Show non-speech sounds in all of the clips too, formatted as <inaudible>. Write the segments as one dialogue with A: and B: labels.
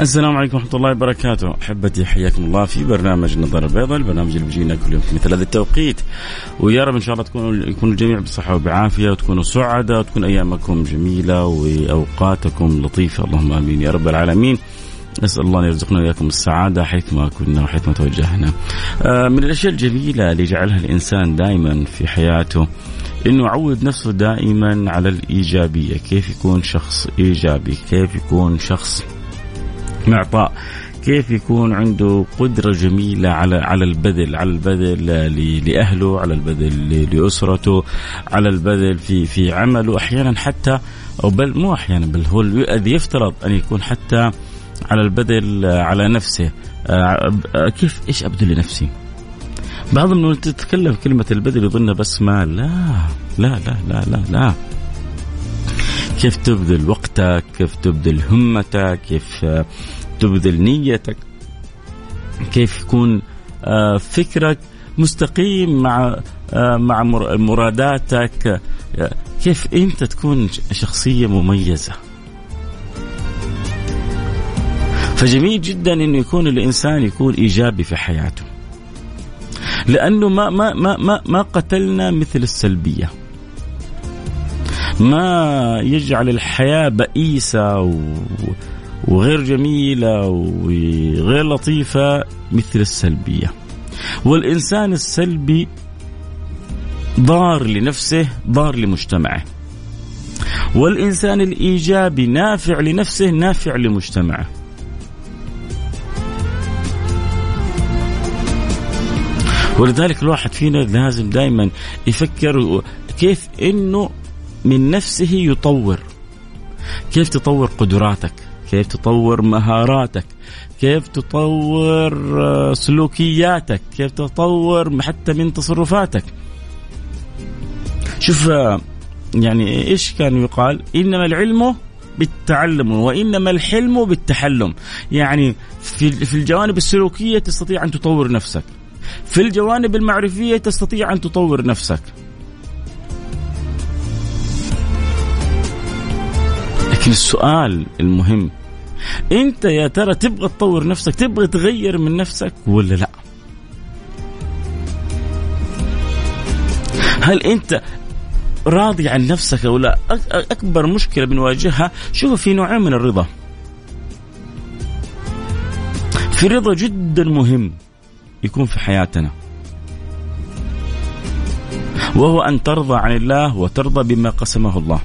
A: السلام عليكم ورحمة الله وبركاته. أحبتي حياكم الله في برنامج النظارة البيضاء البرنامج اللي بيجينا كل يوم في مثل هذا التوقيت. ويا رب إن شاء الله تكونوا يكون الجميع بصحة وبعافية وتكونوا سعداء وتكون أيامكم جميلة وأوقاتكم لطيفة. اللهم آمين يا رب العالمين. نسأل الله أن يرزقنا وإياكم السعادة حيثما كنا وحيثما توجهنا آه، من الأشياء الجميلة اللي يجعلها الإنسان دائما في حياته إنه يعود نفسه دائما على الإيجابية، كيف يكون شخص إيجابي، كيف يكون شخص معطاء كيف يكون عنده قدرة جميلة على على البذل على البذل لأهله على البذل لأسرته على البذل في في عمله أحيانا حتى أو بل مو أحيانا بل هو يفترض أن يكون حتى على البذل على نفسه آه، كيف إيش أبذل لنفسي بعضهم تتكلم كلمة البذل يظن بس مال لا لا لا لا لا, لا. كيف تبذل وقتك كيف تبذل همتك كيف تبذل نيتك كيف يكون آه، فكرك مستقيم مع آه، مع مراداتك كيف أنت تكون شخصية مميزة. فجميل جدا إنه يكون الإنسان يكون إيجابي في حياته. لأنه ما ما ما, ما قتلنا مثل السلبية. ما يجعل الحياة بئيسة وغير جميلة وغير لطيفة مثل السلبية. والإنسان السلبي ضار لنفسه ضار لمجتمعه. والإنسان الإيجابي نافع لنفسه نافع لمجتمعه. ولذلك الواحد فينا لازم دائما يفكر كيف إنه من نفسه يطور. كيف تطور قدراتك؟ كيف تطور مهاراتك؟ كيف تطور آه، سلوكياتك؟ كيف تطور حتى من تصرفاتك؟ شوف آه، يعني إيش كان يقال؟ إنما العلم بالتعلم وإنما الحلم بالتحلم. يعني في في الجوانب السلوكية تستطيع أن تطور نفسك. في الجوانب المعرفية تستطيع أن تطور نفسك. لكن السؤال المهم. انت يا ترى تبغى تطور نفسك تبغى تغير من نفسك ولا لا؟ هل انت راضي عن نفسك أو لا؟ اكبر مشكلة بنواجهها شوف في نوعين من الرضا. في رضا جدا مهم يكون في حياتنا. وهو أن ترضى عن الله وترضى بما قسمه الله.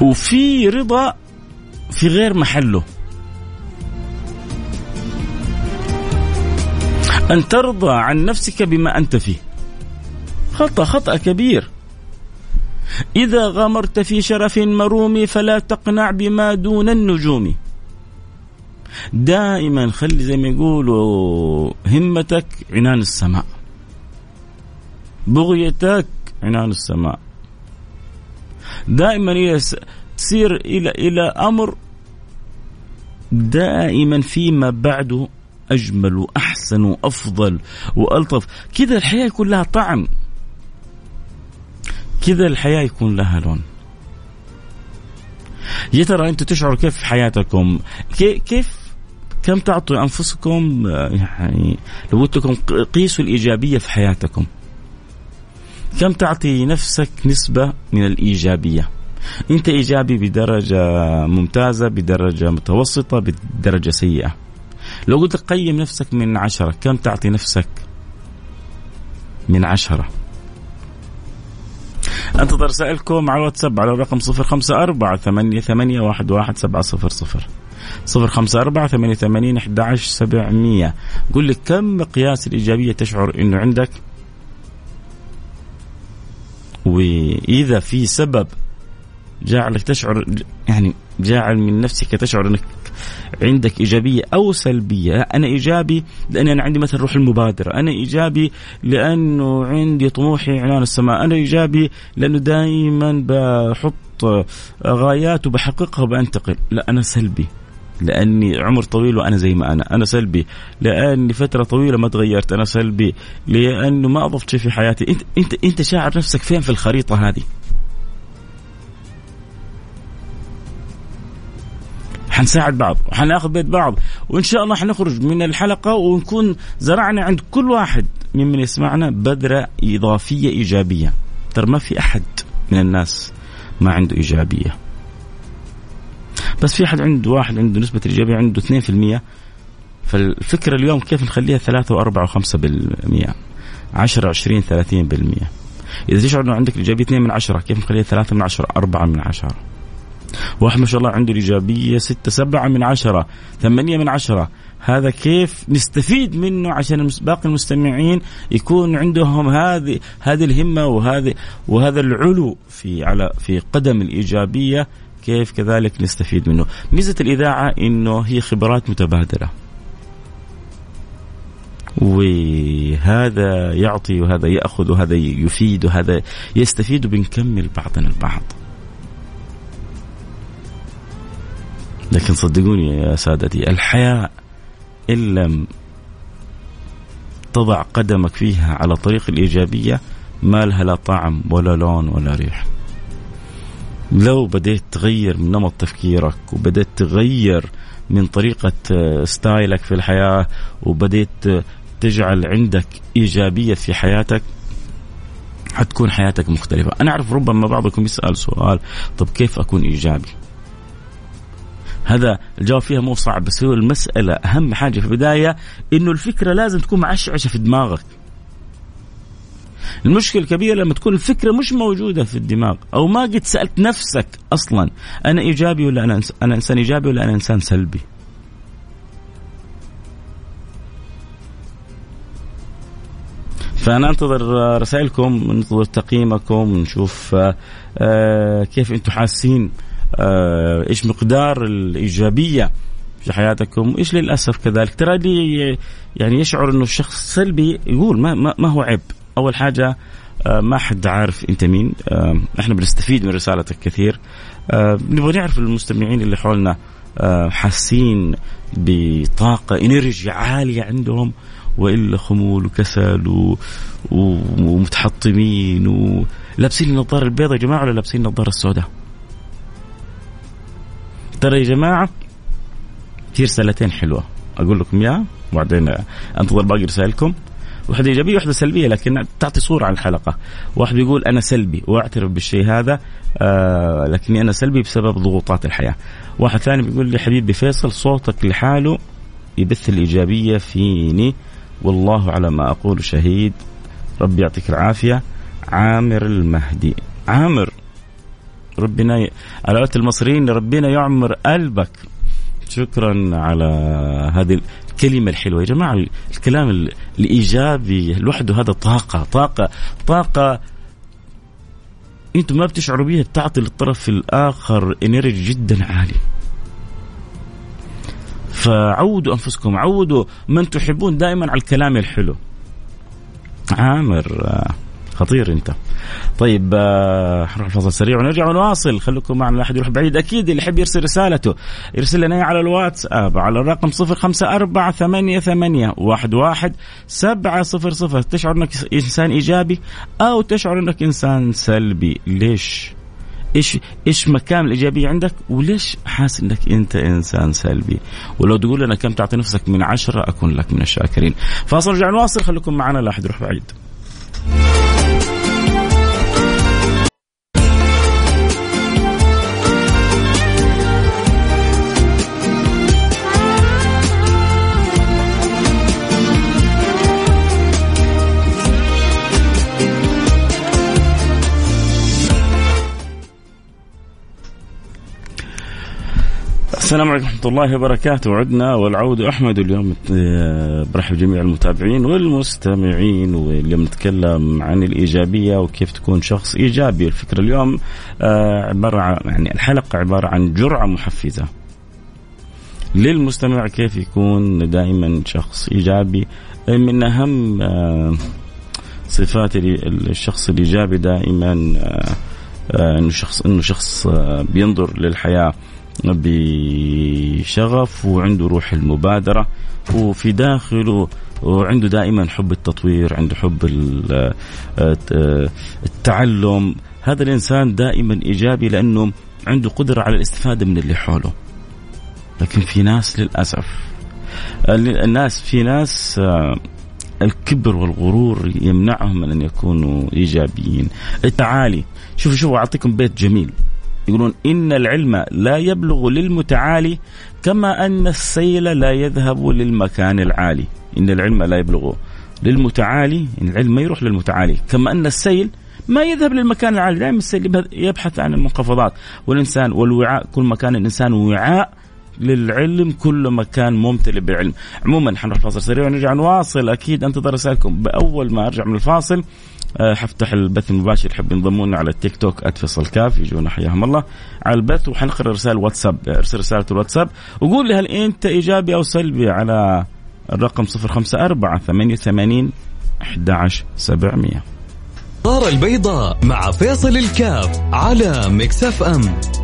A: وفي رضا في غير محله. أن ترضى عن نفسك بما أنت فيه. خطأ خطأ كبير. إذا غمرت في شرف مروم فلا تقنع بما دون النجوم. دائما خلي زي ما يقولوا همتك عنان السماء. بغيتك عنان السماء. دائما تصير إلى إلى أمر دائما فيما بعده أجمل وأحسن وأفضل وألطف. كذا الحياة يكون لها طعم. كذا الحياة يكون لها لون. يا ترى أنتم تشعروا كيف في حياتكم؟ كيف كم تعطوا أنفسكم؟ يعني لو قلت لكم قيسوا الإيجابية في حياتكم. كم تعطي نفسك نسبة من الإيجابية؟ أنت إيجابي بدرجة ممتازة بدرجة متوسطة بدرجة سيئة. لو قلت لك قيم نفسك من عشرة كم تعطي نفسك من عشرة؟ أنتظر رسائلكم على الواتساب على الرقم صفر خمسة أربعة ثمانية, ثمانية واحد, واحد سبعة صفر صفر. صفر خمسة أربعة ثمانية ثمانين أحد عشر سبعمية. قل لي كم مقياس الإيجابية تشعر أنه عندك؟ وإذا في سبب جعلك تشعر يعني جاعل من نفسك تشعر أنك عندك إيجابية أو سلبية، أنا إيجابي لاني أنا عندي مثلا روح المبادرة، أنا إيجابي لأنه عندي طموحي عنان السماء، أنا إيجابي لأنه دائما بحط غايات وبحققها وبنتقل، لا أنا سلبي. لأني عمر طويل وأنا زي ما أنا، أنا سلبي، لأني فترة طويلة ما تغيرت، أنا سلبي، لأنه ما أضفت شيء في حياتي، انت انت أنت شاعر نفسك فين في الخريطة هذه؟ حنساعد بعض. وحناخذ بيت بعض. وإن شاء الله حنخرج من الحلقة ونكون زرعنا عند كل واحد ممن يسمعنا بذره إضافية إيجابية. ترى ما في أحد من الناس ما عنده إيجابية. بس في أحد عنده واحد عنده نسبة الايجابيه عنده 2% فالفكرة اليوم كيف نخليها 3 و4 و5% 10 20 30% إذا تشعر انه عندك الإيجابية 2 من 10 كيف نخليها 3 من 10 4 من 10 واحد ما شاء الله عنده الإيجابية ستة سبعة من عشرة ثمانية من عشرة. هذا كيف نستفيد منه عشان باقي المستمعين يكون عندهم هذه هذه الهمة وهذه وهذا العلو في على في قدم الإيجابية كيف كذلك نستفيد منه. ميزة الإذاعة إنه هي خبرات متبادلة. وهذا يعطي وهذا يأخذ وهذا يفيد وهذا يستفيد وبنكمل بعضنا البعض. لكن صدقوني يا سادتي الحياة إن لم تضع قدمك فيها على طريق الإيجابية ما لها لا طعم ولا لون ولا ريح. لو بديت تغير من نمط تفكيرك وبديت تغير من طريقة ستايلك في الحياة وبديت تجعل عندك إيجابية في حياتك حتكون حياتك مختلفة. أنا أعرف ربما بعضكم يسأل سؤال طب كيف أكون إيجابي؟ هذا الجواب فيها مو صعب بس هو المسألة أهم حاجة في البداية إنه الفكرة لازم تكون معشعشة في دماغك. المشكلة الكبيرة لما تكون الفكرة مش موجودة في الدماغ أو ما قد سألت نفسك أصلا أنا إيجابي ولا أنا أنا إنسان إيجابي ولا أنا إنسان سلبي؟ فأنا أنتظر رسائلكم ننتظر تقييمكم نشوف آه، كيف أنتم حاسين آه، إيش مقدار الإيجابية في حياتكم؟ إيش للأسف كذلك؟ ترى اللي يعني يشعر إنه الشخص سلبي يقول ما, ما, ما هو عيب. أول حاجة آه، ما حد عارف أنت مين آه، إحنا بنستفيد من رسالتك كثير نبغى نعرف المستمعين اللي حولنا حاسين بطاقة انرجي عالية عندهم وإلا خمول وكسل. ومتحطمين ولابسين النظارة البيضاء يا جماعة ولا لابسين النظارة السوداء؟ ترى يا جماعة في رسالتين حلوة أقول لكم إياها وبعدين أنتظر باقي رسائلكم واحدة إيجابية وواحدة سلبية لكن تعطي صورة عن الحلقة. واحد بيقول أنا سلبي وأعترف بالشيء هذا آه لكني أنا سلبي بسبب ضغوطات الحياة. واحد ثاني بيقول لي حبيبي فيصل صوتك لحاله يبث الإيجابية فيني. والله على ما أقول شهيد. ربي يعطيك العافية. عامر المهدي. عامر ربنا ي... على المصريين ربنا يعمر قلبك. شكرا على هذه الكلمة الحلوة. يا جماعة الكلام الإيجابي لوحده هذا طاقة طاقة طاقة أنتم ما بتشعروا بيها بتعطي للطرف الآخر انرجي جدا عالي. فعودوا أنفسكم عودوا من تحبون دائما على الكلام الحلو. عامر خطير أنت. طيب آه نروح الفاصل سريع ونرجع ونواصل. خليكم معنا لا أحد يروح بعيد. أكيد اللي يحب يرسل رسالته يرسل لنا على الواتساب على الرقم 054 88 11 700 تشعر إنك إنسان إيجابي أو تشعر إنك إنسان سلبي. ليش؟ إيش إيش مكان الايجابيه عندك؟ وليش حاسس إنك أنت إنسان سلبي؟ ولو تقول لنا كم تعطي نفسك من عشرة أكون لك من الشاكرين. فاصل نرجع نواصل. خليكم معنا لا أحد يروح بعيد. السلام عليكم ورحمة الله وبركاته. عدنا والعود أحمد اليوم آه، برحب جميع المتابعين والمستمعين واليوم نتكلم عن الإيجابية وكيف تكون شخص إيجابي. الفكرة اليوم آه، عبارة عن يعني الحلقة عبارة عن جرعة محفزة للمستمع كيف يكون دائما شخص إيجابي. من أهم آه، صفات الشخص الإيجابي دائما إنه شخص إنه شخص بينظر للحياة. بشغف وعنده روح المبادرة وفي داخله وعنده دائما حب التطوير عنده حب التعلم. هذا الإنسان دائما إيجابي لأنه عنده قدرة على الاستفادة من اللي حوله. لكن في ناس للأسف الناس في ناس الكبر والغرور يمنعهم من أن يكونوا إيجابيين. التعالي شوفوا شوفوا أعطيكم بيت جميل. يقولون إن العلم لا يبلغ للمتعالي كما أن السيل لا يذهب للمكان العالي. إن العلم لا يبلغ للمتعالي إن العلم ما يروح للمتعالي. كما أن السيل ما يذهب للمكان العالي. دائما السيل يبحث عن المنخفضات والإنسان والوعاء. كل ما كان الإنسان وعاء للعلم كل ما كان ممتلئ بالعلم عموما حنروح فاصل سريع ونرجع نواصل. أكيد انتظر رسائلكم بأول ما أرجع من الفاصل آه، حفتح البث المباشر. يحب ينضمون على التيك توك @فيصل كاف. يجونا حياهم الله. على البث وحنقرأ رسائل واتساب. ارسل رسالة الواتساب وقول لي هل أنت إيجابي أو سلبي على الرقم 054 88 11700
B: النظارة البيضاء مع فيصل الكاف على Mix FM.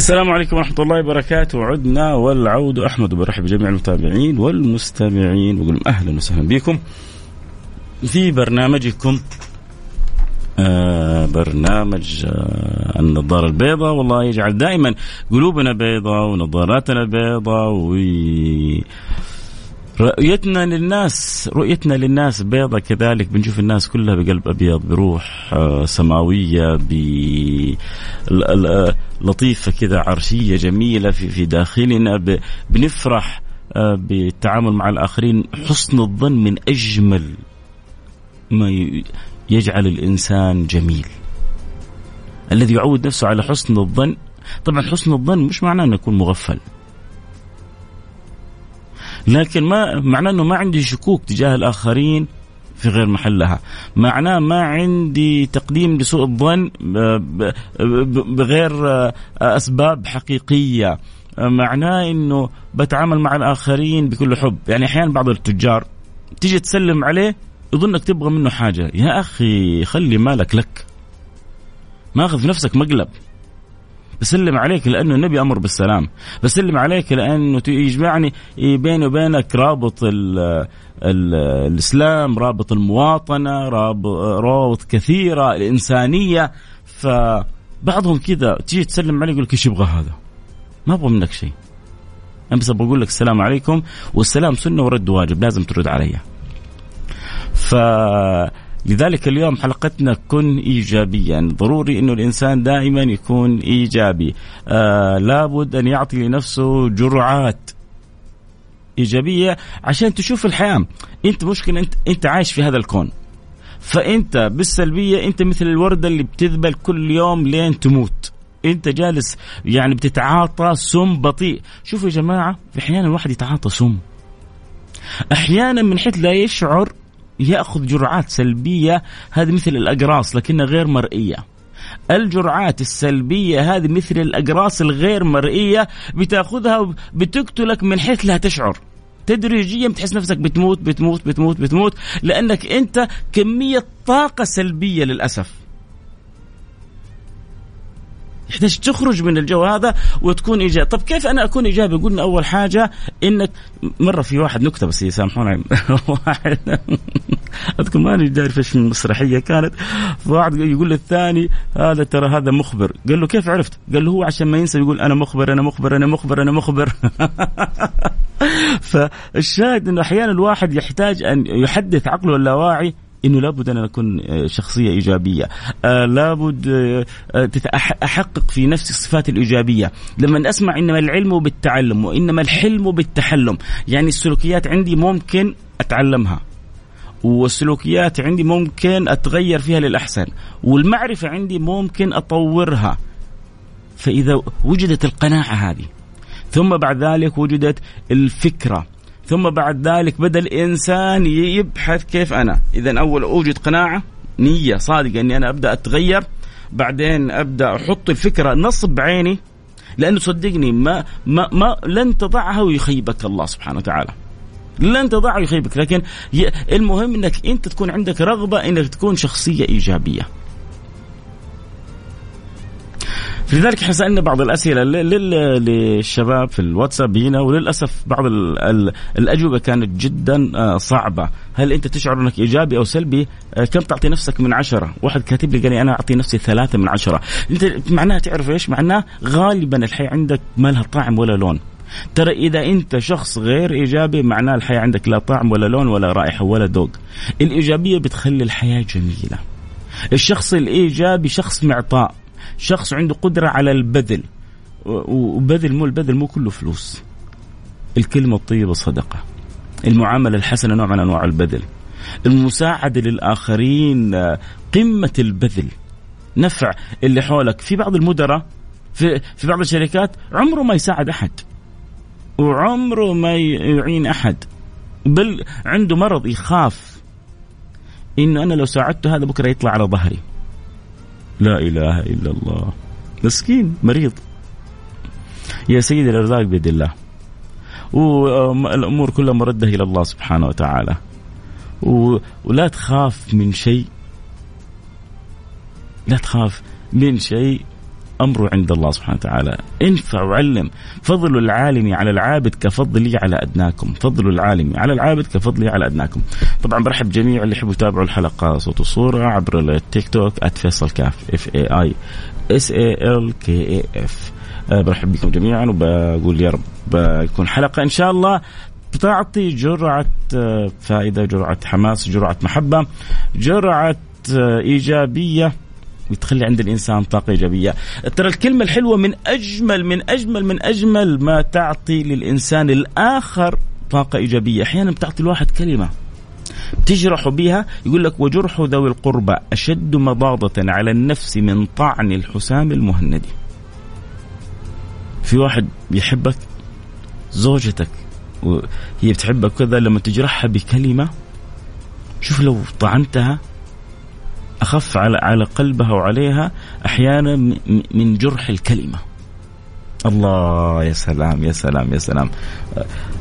A: السلام عليكم ورحمة الله وبركاته. عدنا والعود. أحمد وبرحب بجميع المتابعين والمستمعين وقول أهلا وسهلا بكم في برنامجكم آه برنامج آه النظارة البيضاء. والله يجعل دائما قلوبنا بيضاء ونظاراتنا بيضاء و رؤيتنا للناس رؤيتنا للناس بيضة كذلك بنشوف الناس كلها بقلب أبيض بروح آه، سماوية لطيفة كذا عرشية جميلة في, في داخلنا بنفرح آه، بالتعامل مع الآخرين. حسن الظن من أجمل ما يجعل الإنسان جميل. الذي يعود نفسه على حسن الظن طبعا حسن الظن مش معناه أنه يكون مغفل. لكن ما معناه إنه ما عندي شكوك تجاه الآخرين في غير محلها. معناه ما عندي تقديم لسوء الظن بغير أسباب حقيقية. معناه إنه بتعامل مع الآخرين بكل حب. يعني أحيانا بعض التجار تيجي تسلم عليه يظنك تبغى منه حاجة. يا أخي خلي مالك لك. ماخذ في نفسك مقلب. بسلم عليك لأنه النبي أمر بالسلام. بسلم عليك لأنه يجمعني بيني وبينك رابط ال ال الإسلام رابط المواطنة رابط, كثيرة الإنسانية. فبعضهم كذا تيجي تسلم عليه يقول لك إيش يبغى هذا؟ ما أبغى منك شيء. أنا بس بقول لك السلام عليكم والسلام سنة ورد واجب لازم ترد علي. ف لذلك اليوم حلقتنا كن ايجابيا. ضروري إنه الإنسان دائما يكون إيجابي. آه لابد أن يعطي لنفسه جرعات إيجابية عشان تشوف الحياة. أنت مشكلة أنت أنت عايش في هذا الكون. فأنت بالسلبية أنت مثل الوردة اللي بتذبل كل يوم لين تموت. أنت جالس يعني بتتعاطى سم بطيء. شوفوا يا جماعة أحيانا الواحد يتعاطى سم. أحيانا من حيث لا يشعر يأخذ جرعات سلبية هذه مثل الأقراص لكنها غير مرئية. الجرعات السلبية هذه مثل الأقراص الغير مرئية بتأخذها بتقتلك من حيث لا تشعر. تدريجيا بتحس نفسك بتموت بتموت بتموت بتموت لأنك أنت كمية طاقة سلبية للأسف. يحتاج تخرج من الجو هذا وتكون ايجابي طب كيف أنا أكون إيجابي؟ قلنا أول حاجة إنك مرة في واحد نكتة بس يسامحوني واحد <laughs> أذكر ماني عارف إيش المسرحيه كانت. واحد يقول للثاني هذا ترى هذا مخبر. قال له كيف عرفت؟ قال له هو عشان ما ينسى يقول أنا مخبر أنا مخبر أنا مخبر أنا مخبر. <laughs> فالشاهد إنه أحيانا الواحد يحتاج أن يحدث عقله اللاواعي إنه لابد أن اكون آه، شخصية إيجابية، آه لابد آه, أحقق في نفسي الصفات الإيجابية، لما أسمع إنما العلم بالتعلم وإنما الحلم بالتحلم، يعني السلوكيات عندي ممكن أتعلمها. والسلوكيات عندي ممكن أتغير فيها للأحسن، والمعرفة عندي ممكن أطورها. فإذا وجدت القناعة هذه ثم بعد ذلك وجدت الفكرة ثم بعد ذلك بدأ الإنسان يبحث كيف أنا. اذا أول أوجد قناعة نية صادقة إني أنا أبدأ أتغير بعدين أبدأ أحط الفكرة نصب عيني لأنه صدقني ما ما ما لن تضعها ويخيبك الله سبحانه وتعالى. لن تضعها ويخيبك لكن المهم إنك أنت تكون عندك رغبة إنك تكون شخصية إيجابية. لذلك إحنا سالنا بعض الأسئلة للشباب في الواتساب هنا وللأسف بعض الأجوبة كانت جدا آه، صعبة، هل أنت تشعر انك إيجابي أو سلبي؟ آه، كم تعطي نفسك من عشرة؟ واحد كاتب لي قال لي أنا أعطي نفسي ثلاثة من عشرة، أنت معناها تعرف إيش؟ معناه غالبا الحياة عندك ما لها طعم ولا لون. ترى إذا أنت شخص غير إيجابي معناه الحياة عندك لا طعم ولا لون ولا رائحة ولا ذوق. الإيجابية بتخلي الحياة جميلة. الشخص الإيجابي شخص معطاء شخص عنده قدرة على البذل. وبذل مو البذل مو كله فلوس. الكلمة الطيبة صدقة. المعاملة الحسنة نوع من أنواع البذل. المساعدة للآخرين قمة البذل. نفع اللي حولك. في بعض المدراء في, في بعض الشركات عمره ما يساعد أحد. وعمره ما يعين أحد. بل عنده مرض يخاف. إنه أنا لو ساعدته هذا بكرة يطلع على ظهري. لا إله إلا الله. مسكين مريض. يا سيدي الأرزاق بيد الله. والامور كلها مردة إلى الله سبحانه وتعالى. ولا تخاف من شيء. لا تخاف من شيء. امره عند الله سبحانه وتعالى. انفع وعلم. فضل العالم على العابد كفضلي على أدناكم. فضل العالم على العابد كفضلي على أدناكم. طبعا برحب جميع اللي يحبوا يتابعوا الحلقة صوت وصورة عبر التيك توك @فيصل كاف F A I S A L K A F برحب بكم جميعا وبقول يا رب يكون حلقة إن شاء الله بتعطي جرعة آه، فائدة جرعة حماس جرعة محبة جرعة آه، إيجابية. وتخلي عند الإنسان طاقة إيجابية. ترى الكلمة الحلوة من اجمل من اجمل من أجمل ما تعطي للإنسان الآخر طاقة إيجابية. أحيانا بتعطي الواحد كلمة تجرح بها يقول لك وجرح ذوي القربى أشد مضاضة على النفس من طعن الحسام المهندي. في واحد بيحبك زوجتك وهي بتحبك كذا لما تجرحها بكلمة شوف لو طعنتها أخف على على قلبها وعليها أحيانا من جرح الكلمة. الله يا سلام يا سلام يا سلام.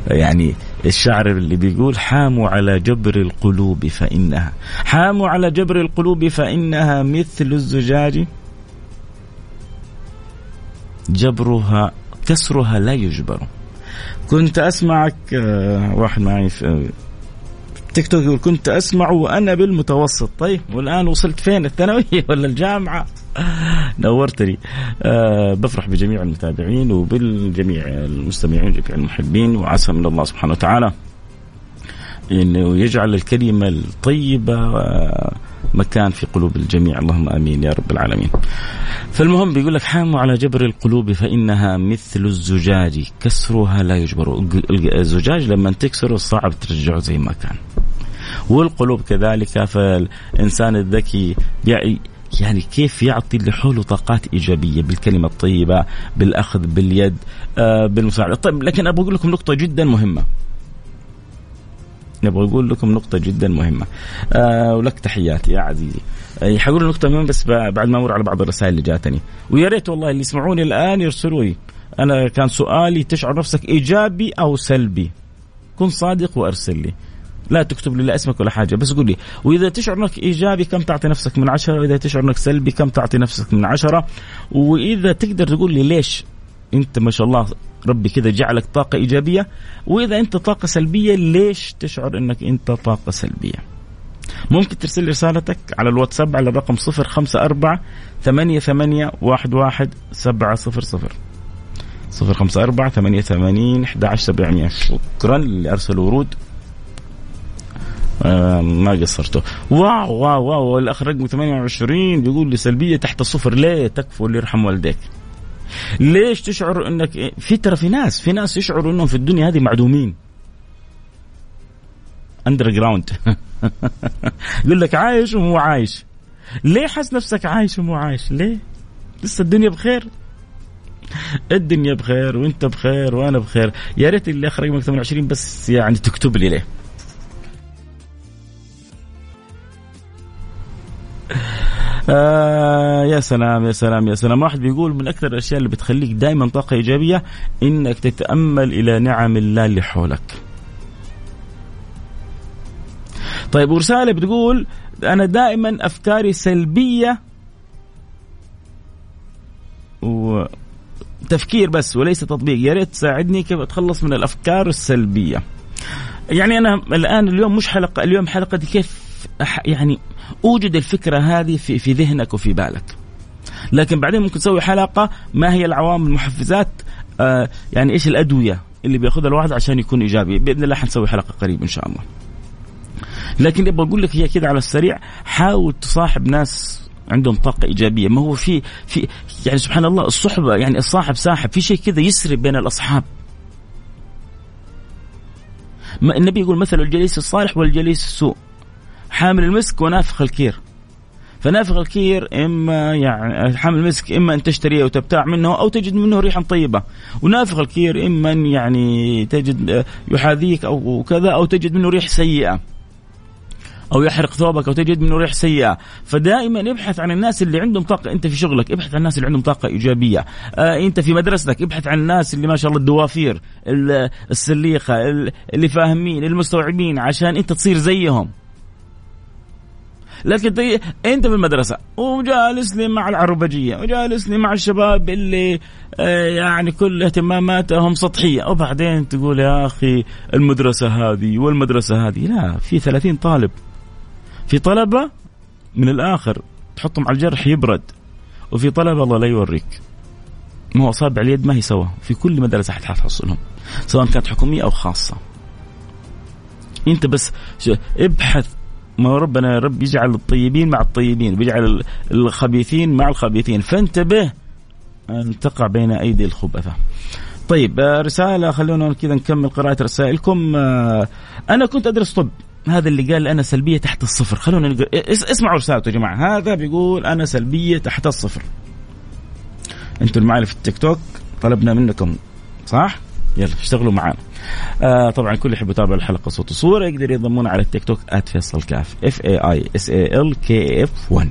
A: يعني الشاعر اللي بيقول حاموا على جبر القلوب فإنها حاموا على جبر القلوب فإنها مثل الزجاج. جبرها كسرها لا يجبر. كنت أسمعك آه، واحد معي في تيك توك يقول كنت أسمع وأنا بالمتوسط. طيب والآن وصلت فين؟ <laughs> الثانوية ولا الجامعة؟ نورتني. أه بفرح بجميع المتابعين وبالجميع المستمعين جميع المحبين وعسى من الله سبحانه وتعالى إنه يجعل الكلمة الطيبة آه، مكان في قلوب الجميع. اللهم آمين يا رب العالمين. فالمهم بيقول لك حاموا على جبر القلوب فإنها مثل الزجاج. كسرها لا يجبر. الزجاج لما تكسره صعب ترجعه زي ما كان. والقلوب كذلك فالإنسان الذكي يعني كيف يعطي اللي حوله طاقات إيجابية؟ بالكلمة الطيبة بالأخذ باليد آه بالمساعدة. طيب لكن أبغى أقول لكم نقطة جدا مهمة. نبغى أقول لكم نقطة جدا مهمة. آه ولك تحياتي يا عزيزي. آه حقول نقطة مهمة بس بعد ما أمر على بعض الرسائل اللي جاتني. ويا ريت والله اللي يسمعوني الآن يرسلوا لي. أنا كان سؤالي تشعر نفسك إيجابي أو سلبي؟ كن صادق وأرسل لي. لا تكتب لي لا اسمك ولا حاجة بس قول لي. وإذا تشعر أنك إيجابي كم تعطي نفسك من عشرة؟ وإذا تشعر أنك سلبي كم تعطي نفسك من عشرة؟ وإذا تقدر تقول لي ليش أنت ما شاء الله ربي كذا جعلك طاقة إيجابية. وإذا أنت طاقة سلبية ليش تشعر إنك أنت طاقة سلبية؟ ممكن ترسل رسالتك على الواتساب على الرقم 054 ثمانية ثمانية واحد واحد سبعة صفر صفر. صفر خمسة أربعة ثمانية ثمانين أحد عشر سبعمية شكرا اللي أرسلوا ورود. آه ما قصرتوا. wow wow wow الأخ رقم 28 بيقول لي سلبية تحت الصفر. ليه تكفوا اللي يرحم والديك؟ ليش تشعر انك في ترى في ناس في ناس يشعروا انهم في الدنيا هذه معدومين. underground <laughs> يقول لك عايش ومو عايش. ليه حس نفسك عايش ومو عايش؟ ليه؟ لسه الدنيا بخير؟ الدنيا بخير وانت بخير وأنا بخير. يا ريت اللي اخ رقمك 28 بس يعني تكتب لي ليه. آه يا سلام يا سلام يا سلام. واحد بيقول من أكثر الأشياء اللي بتخليك دائما طاقة إيجابية إنك تتأمل إلى نعم الله اللي حولك. طيب ورسالة بتقول أنا دائما أفكاري سلبية وتفكير بس وليس تطبيق. يا ريت تساعدني كيف أتخلص من الأفكار السلبية. يعني أنا الآن اليوم مش حلقة اليوم حلقه كيف؟ يعني أوجد الفكرة هذه في في ذهنك وفي بالك. لكن بعدين ممكن تسوي حلقة ما هي العوامل المحفزات آه يعني إيش الأدوية اللي بيأخذها الواحد عشان يكون إيجابي. بإذن الله حنسوي حلقة قريب إن شاء الله. لكن أبغى أقول لك هي كذا على السريع. حاول تصاحب ناس عندهم طاقة إيجابية. ما هو في في يعني سبحان الله الصحبة يعني الصاحب ساحب. في شيء كذا يسري بين الأصحاب. ما النبي يقول مثل الجليس الصالح والجليس السوء. حامل المسك ونافخ الكير. فنافخ الكير إما يعني حامل المسك إما أن تشتريه وتبتاع منه أو تجد منه ريحا طيبة. ونافخ الكير إما يعني تجد يحاذيك أو كذا أو تجد منه ريح سيئة. أو يحرق ثوبك أو تجد منه ريح سيئة. فدائما ابحث عن الناس اللي عندهم طاقة. أنت في شغلك ابحث عن الناس اللي عندهم طاقة إيجابية. آه أنت في مدرستك ابحث عن الناس اللي ما شاء الله الدوافير السليخه اللي فاهمين المستوعبين عشان أنت تصير زيهم. لكن طيب انت في المدرسة وجالس لي مع العربجية وجالس لي مع الشباب اللي آه، يعني كل اهتماماتهم سطحية. وبعدين تقول يا أخي المدرسة هذه والمدرسة هذه لا في 30 طالب. في طلبة من الآخر تحطهم على الجرح يبرد وفي طلبة الله لا يوريك. ما هو أصابع اليد ما هي سوا في كل مدرسة حتحصلهم سواء كانت حكومية أو خاصة. أنت بس ابحث ما ربنا يا رب يجعل الطيبين مع الطيبين ويجعل الخبيثين مع الخبيثين. فانتبه أن تقع بين أيدي الخبثة. طيب آه، رسالة خلونا كذا نكمل قراءة رسائلكم. آه، أنا كنت أدرس طب. هذا اللي قال أنا سلبية تحت الصفر. خلونا نقرأ اسمعوا رسالته يا جماعة. هذا بيقول أنا سلبية تحت الصفر. أنتم معي في التيك توك طلبنا منكم صح؟ يلا اشتغلوا معنا آه طبعا كل يحب يتابع الحلقة صوت وصورة يقدر ينضمون على التيك توك @فيصل كاف. اف اي اي اس اي ال كي اف 1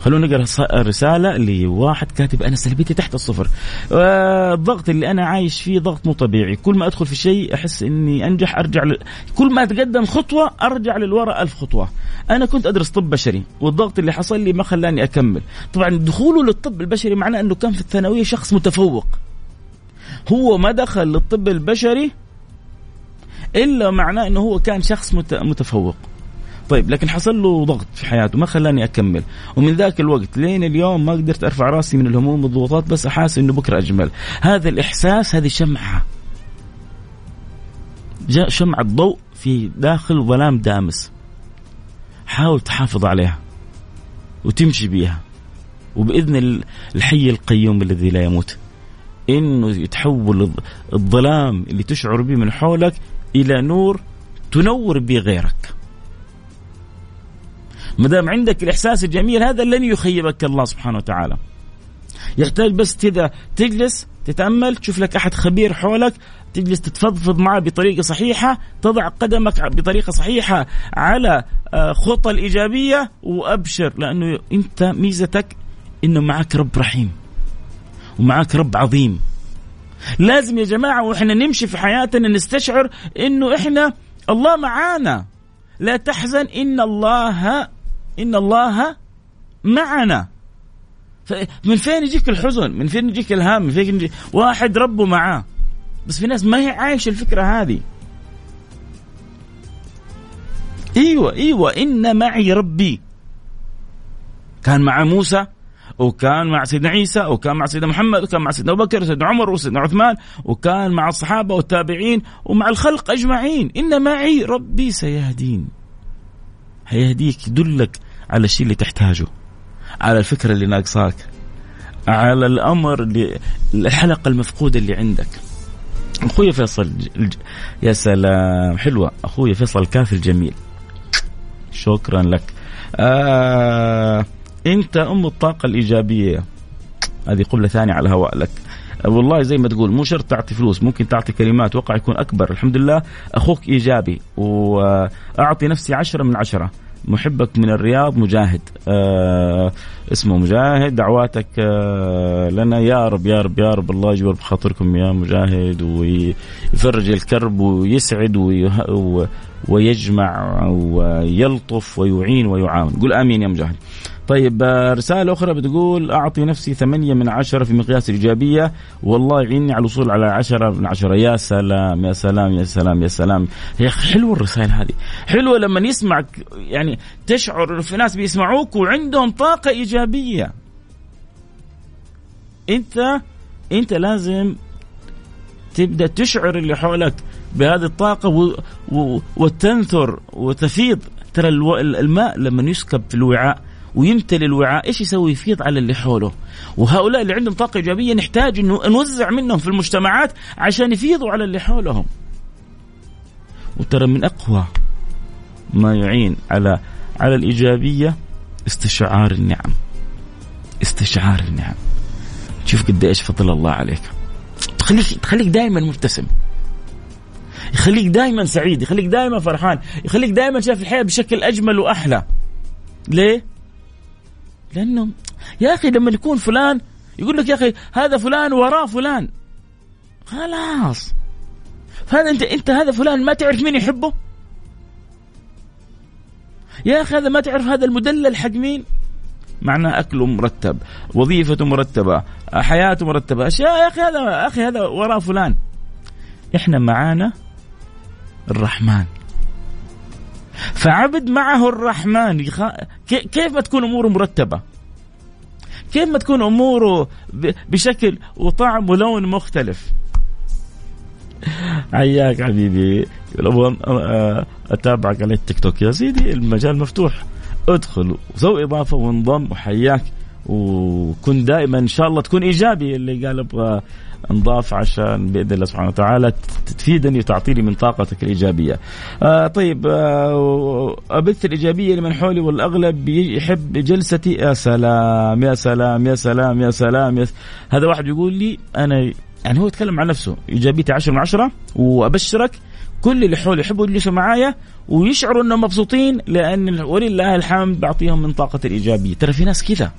A: خلونا نقرأ الرسالة لواحد كاتب أنا سلبيتي تحت الصفر. آه الضغط اللي أنا عايش فيه ضغط مو طبيعي. كل ما أدخل في شيء أحس إني أنجح أرجع ل... كل ما أتقدم خطوة أرجع للوراء ألف خطوة. أنا كنت أدرس طب بشري والضغط اللي حصل لي ما خلاني أكمل. طبعا دخوله للطب البشري معناه إنه كان في الثانوية شخص متفوق. هو ما دخل للطب البشري إلا معناه إنه هو كان شخص متفوق. طيب لكن حصل له ضغط في حياته ما خلاني أكمل. ومن ذاك الوقت لين اليوم ما قدرت أرفع رأسي من الهموم والضغوطات بس أحاس إنه بكرة أجمل. هذا الإحساس هذه شمعة. جاء شمعة ضوء في داخل ظلام دامس. حاول تحافظ عليها وتمشي بيها. وبإذن الحي القيوم الذي لا يموت. إنه يتحول الظلام اللي تشعر به من حولك إلى نور تنور به غيرك. ما دام عندك الإحساس الجميل هذا لن يخيبك الله سبحانه وتعالى. يحتاج بس كذا تجلس تتأمل تشوف لك أحد خبير حولك تجلس تتفضفض معه بطريقة صحيحة تضع قدمك بطريقة صحيحة على آه، خطى الإيجابية وأبشر لأنه أنت ميزتك إنه معك رب رحيم. ومعاك رب عظيم. لازم يا جماعة وإحنا نمشي في حياتنا نستشعر إنه إحنا الله معانا. لا تحزن إن الله إن الله معنا. من فين يجيك الحزن؟ من فين يجيك الهام؟ من فين يجيك واحد ربه معاه. بس في ناس ما هي عايشة الفكرة هذه. إيوه إيوه إن معي ربي. كان مع موسى. وكان مع سيدنا عيسى وكان مع سيدنا محمد وكان مع سيدنا أبو بكر وسيدنا عمر وسيدنا عثمان وكان مع الصحابة والتابعين ومع الخلق أجمعين. إن معي ربي سيهدين. هيهديك يدلك على الشيء اللي تحتاجه على الفكرة اللي ناقصاك على الأمر اللي الحلقة المفقودة اللي عندك. أخوي فيصل يا سلام. حلوة. أخوي فيصل الكافي الجميل. شكرا لك. آه انت ام الطاقة الإيجابية. هذه قبله ثانية على الهواء لك. والله زي ما تقول مو شرط تعطي فلوس ممكن تعطي كلمات وقع يكون أكبر. الحمد لله أخوك إيجابي وأعطي نفسي عشرة من عشرة. محبك من الرياض مجاهد. آه اسمه مجاهد دعواتك آه لنا. يا رب يا رب يا رب الله يجبر بخاطركم يا مجاهد ويفرج الكرب ويسعد ويجمع ويلطف ويعين ويعاون. قل آمين يا مجاهد. طيب آه، رسالة أخرى بتقول أعطي نفسي ثمانية من عشرة في مقياس الإيجابية. والله يعيني على الوصول على عشرة من عشرة. يا سلام يا سلام يا سلام يا سلام. يا أخي حلوة الرسائل هذه. حلوة لما يسمعك يعني تشعر في ناس بيسمعوك وعندهم طاقة إيجابية. أنت أنت لازم تبدأ تشعر اللي حولك بهذه الطاقة و... و... وتنثر وتفيض. ترى الماء لما يسكب في الوعاء ويمتلي الوعاء. إيش يسوي يفيض على اللي حوله؟ وهؤلاء اللي عندهم طاقة إيجابية نحتاج إنه نوزع منهم في المجتمعات عشان يفيضوا على اللي حولهم. وترى من أقوى ما يعين على على الإيجابية استشعار النعم. استشعار النعم. تشوف قد إيش فضل الله عليك. تخليك تخليك دائما مبتسم. يخليك دائما سعيد يخليك دائما فرحان يخليك دائما شايف الحياة بشكل أجمل وأحلى. ليه؟ لأنه يا أخي لما يكون فلان يقول لك يا أخي هذا فلان وراه فلان. خلاص. هذا أنت أنت هذا فلان ما تعرف مين يحبه؟ يا أخي هذا ما تعرف هذا المدلل حق مين؟ معناه اكله مرتب وظيفته مرتبة حياته مرتبة. أشياء يا أخي هذا أخي هذا وراه فلان. إحنا معانا الرحمن. فعبد معه الرحمن. كيف ما تكون أموره مرتبة؟ كيف ما تكون اموره بشكل وطعم ولون مختلف؟ حياك حبيبي أبغى أتابعك على التيك توك. يا سيدي المجال مفتوح. ادخل وسوي إضافة وانضم وحياك. وكن دائما إن شاء الله تكون إيجابي اللي قال أبغى انضاف عشان بإذن الله سبحانه وتعالى تفيدني وتعطيني من طاقتك الإيجابية. آه طيب آه أبث الإيجابية لمن حولي والأغلب يحب جلستي. يا سلام يا سلام يا سلام يا سلام يا س... هذا واحد يقول لي أنا يعني هو يتكلم عن نفسه إيجابيتي 10 من 10 وأبشرك كل اللي حولي يحبوا يجلسوا معايا ويشعروا إنهم مبسوطين لأن ولله الحمد بعطيهم من طاقه الإيجابية، ترى في ناس كذا.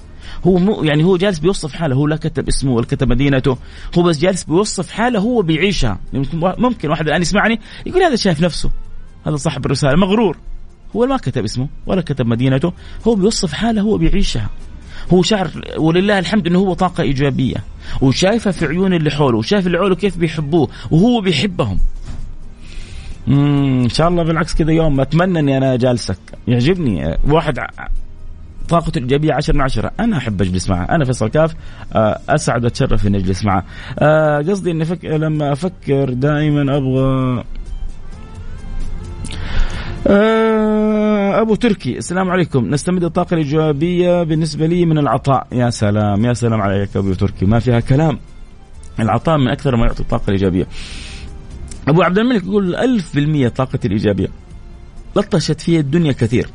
A: هو مو يعني هو جالس بيوصف حاله هو لا كتب اسمه ولا كتب مدينته هو بس جالس بيوصف حاله هو بيعيشها ممكن واحد الآن يسمعني يقول هذا شايف نفسه هذا صاحب الرسالة مغرور. هو ما كتب اسمه ولا كتب مدينته هو بيوصف حاله هو بيعيشها هو شعر ولله الحمد إنه هو طاقة إيجابية وشايفها في عيون اللي حوله وشايف اللي حوله كيف بيحبوه وهو بيحبهم. إن شاء الله بالعكس كذا يوم أتمنى إني أنا جالسك. يعجبني واحد طاقته الايجابيه 10 من 10 أنا أحب أجلس معه. أنا فيصل كاف آه، أسعد وأتشرف إني أجلس معه. آه، قصدي إني فك... لما أفكر دائما أبغى آه، أبو تركي. السلام عليكم. نستمد الطاقة الإيجابية بالنسبة لي من العطاء. يا سلام يا سلام عليك أبو تركي. ما فيها كلام. العطاء من أكثر ما يعطي الطاقة الإيجابية. أبو عبد الملك يقول ألف بالمية طاقتي الإيجابية. لطشت فيها الدنيا كثير.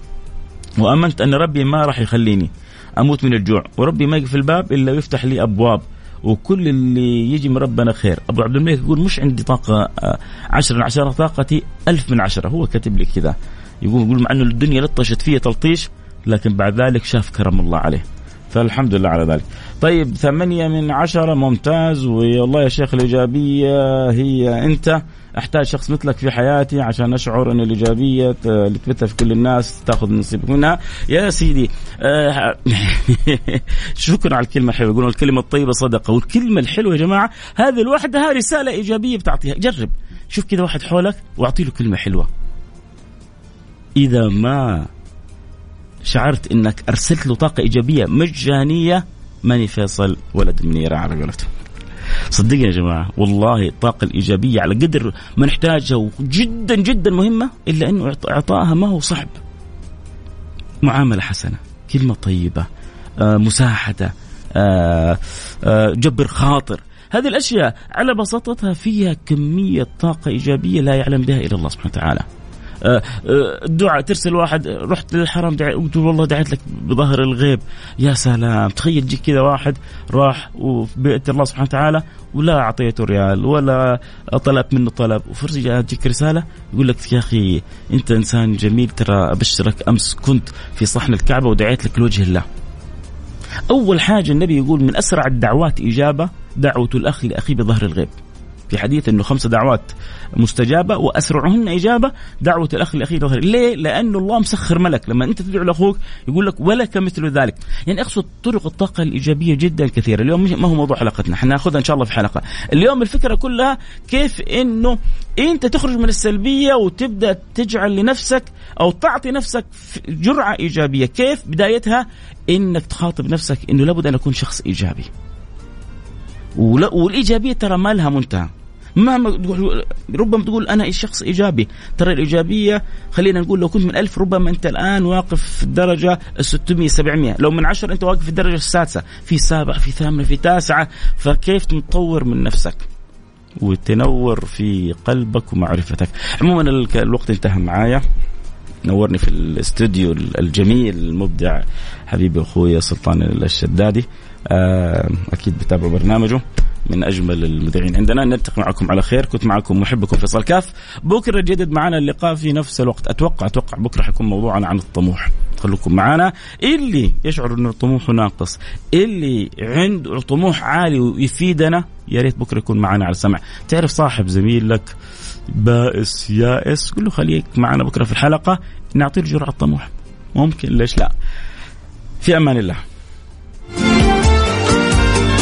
A: وأمنت أن ربي ما راح يخليني أموت من الجوع وربي ما يقفل الباب إلا ويفتح لي أبواب وكل اللي يجي من ربنا خير. أبو عبد الملك يقول مش عندي طاقة آه، عشرة من عشرة طاقتي ألف من عشرة. هو كاتب لي كذا. يقول يقول مع أنه الدنيا لطشت فيه تلطيش لكن بعد ذلك شاف كرم الله عليه. فالحمد لله على ذلك. طيب ثمانية من عشرة ممتاز. والله يا شيخ الإيجابية هي أنت. أحتاج شخص مثلك في حياتي عشان أشعر أن الإيجابية اللي تبثها في كل الناس تأخذ نصيبك منها. يا سيدي آه <laughs> شكرا على الكلمة الحلوة. يقولون الكلمة الطيبة صدقة والكلمة الحلوة يا جماعة هذه لوحدها رسالة إيجابية بتعطيها. جرب شوف كذا واحد حولك واعطي له كلمة حلوة. إذا ما شعرت إنك أرسلت له طاقة إيجابية مجانية ماني فيصل ولد المنيره على قولتهم. صدقني يا جماعة والله الطاقة الإيجابية على قدر ما نحتاجها جدا جدا مهمة إلا أنه اعطائها ما هو صعب. معاملة حسنة كلمة طيبة آه مساعده آه آه جبر خاطر. هذه الأشياء على بساطتها فيها كمية طاقة إيجابية لا يعلم بها إلا الله سبحانه وتعالى. الدعاء آه، ترسل واحد رحت للحرم قلت والله دعيت لك بظهر الغيب يا سلام تخيل يجيك كذا واحد راح وبيت الله سبحانه وتعالى ولا أعطيته ريال ولا طلب منه طلب وفرجة تجيك رسالة يقول لك يا أخي أنت إنسان جميل ترى أبشرك أمس كنت في صحن الكعبة ودعيت لك لوجه الله. أول حاجة النبي يقول من أسرع الدعوات إجابة دعوة الأخ لاخيه بظهر الغيب. في حديث إنه خمس دعوات مستجابة وأسرعهن إجابة دعوة الأخ لأخيه ظهر ليه؟ لأنه الله مسخر ملك. لما أنت تدعو لأخوك يقول لك ولك مثل ذلك. يعني أقصد طرق الطاقة الإيجابية جدا كثيرة. اليوم ما هو موضوع حلقتنا. حناخذها إن شاء الله في حلقة. اليوم الفكرة كلها كيف إنه أنت تخرج من السلبية وتبدأ تجعل لنفسك أو تعطي نفسك جرعة إيجابية. كيف؟ بدايتها إنك تخاطب نفسك إنه لابد أن أكون شخص إيجابي. والإيجابية ترى ما لها منتهى. مهما تقول ربما تقول أنا شخص إيجابي. ترى الإيجابية خلينا نقول لو كنت من ألف ربما أنت الآن واقف في الدرجة ال 600 700 لو من عشر أنت واقف في الدرجة السادسة. في سابعه في ثامنة في تاسعة. فكيف تطور من نفسك؟ وتنور في قلبك ومعرفتك. عموما الوقت انتهى معايا. نورني في الاستوديو الجميل المبدع حبيبي أخوي سلطان الشدادي. آه، أكيد بتابعوا برنامجه. من أجمل المذيعين عندنا. نلتقي معكم على خير. كنت معكم محبكم فيصل كاف. بكره جدد معنا اللقاء في نفس الوقت. أتوقع أتوقع بكره حيكون موضوعنا عن الطموح. خلوكم معنا. اللي يشعر إنه طموحه ناقص اللي عنده طموح عالي ويفيدنا يا ريت بكره يكون معنا على السمع. تعرف صاحب زميل لك بائس يائس؟ قل له خليك معنا بكرة في الحلقة. نعطيه جرعه طموح ممكن ليش لا؟ في أمان الله.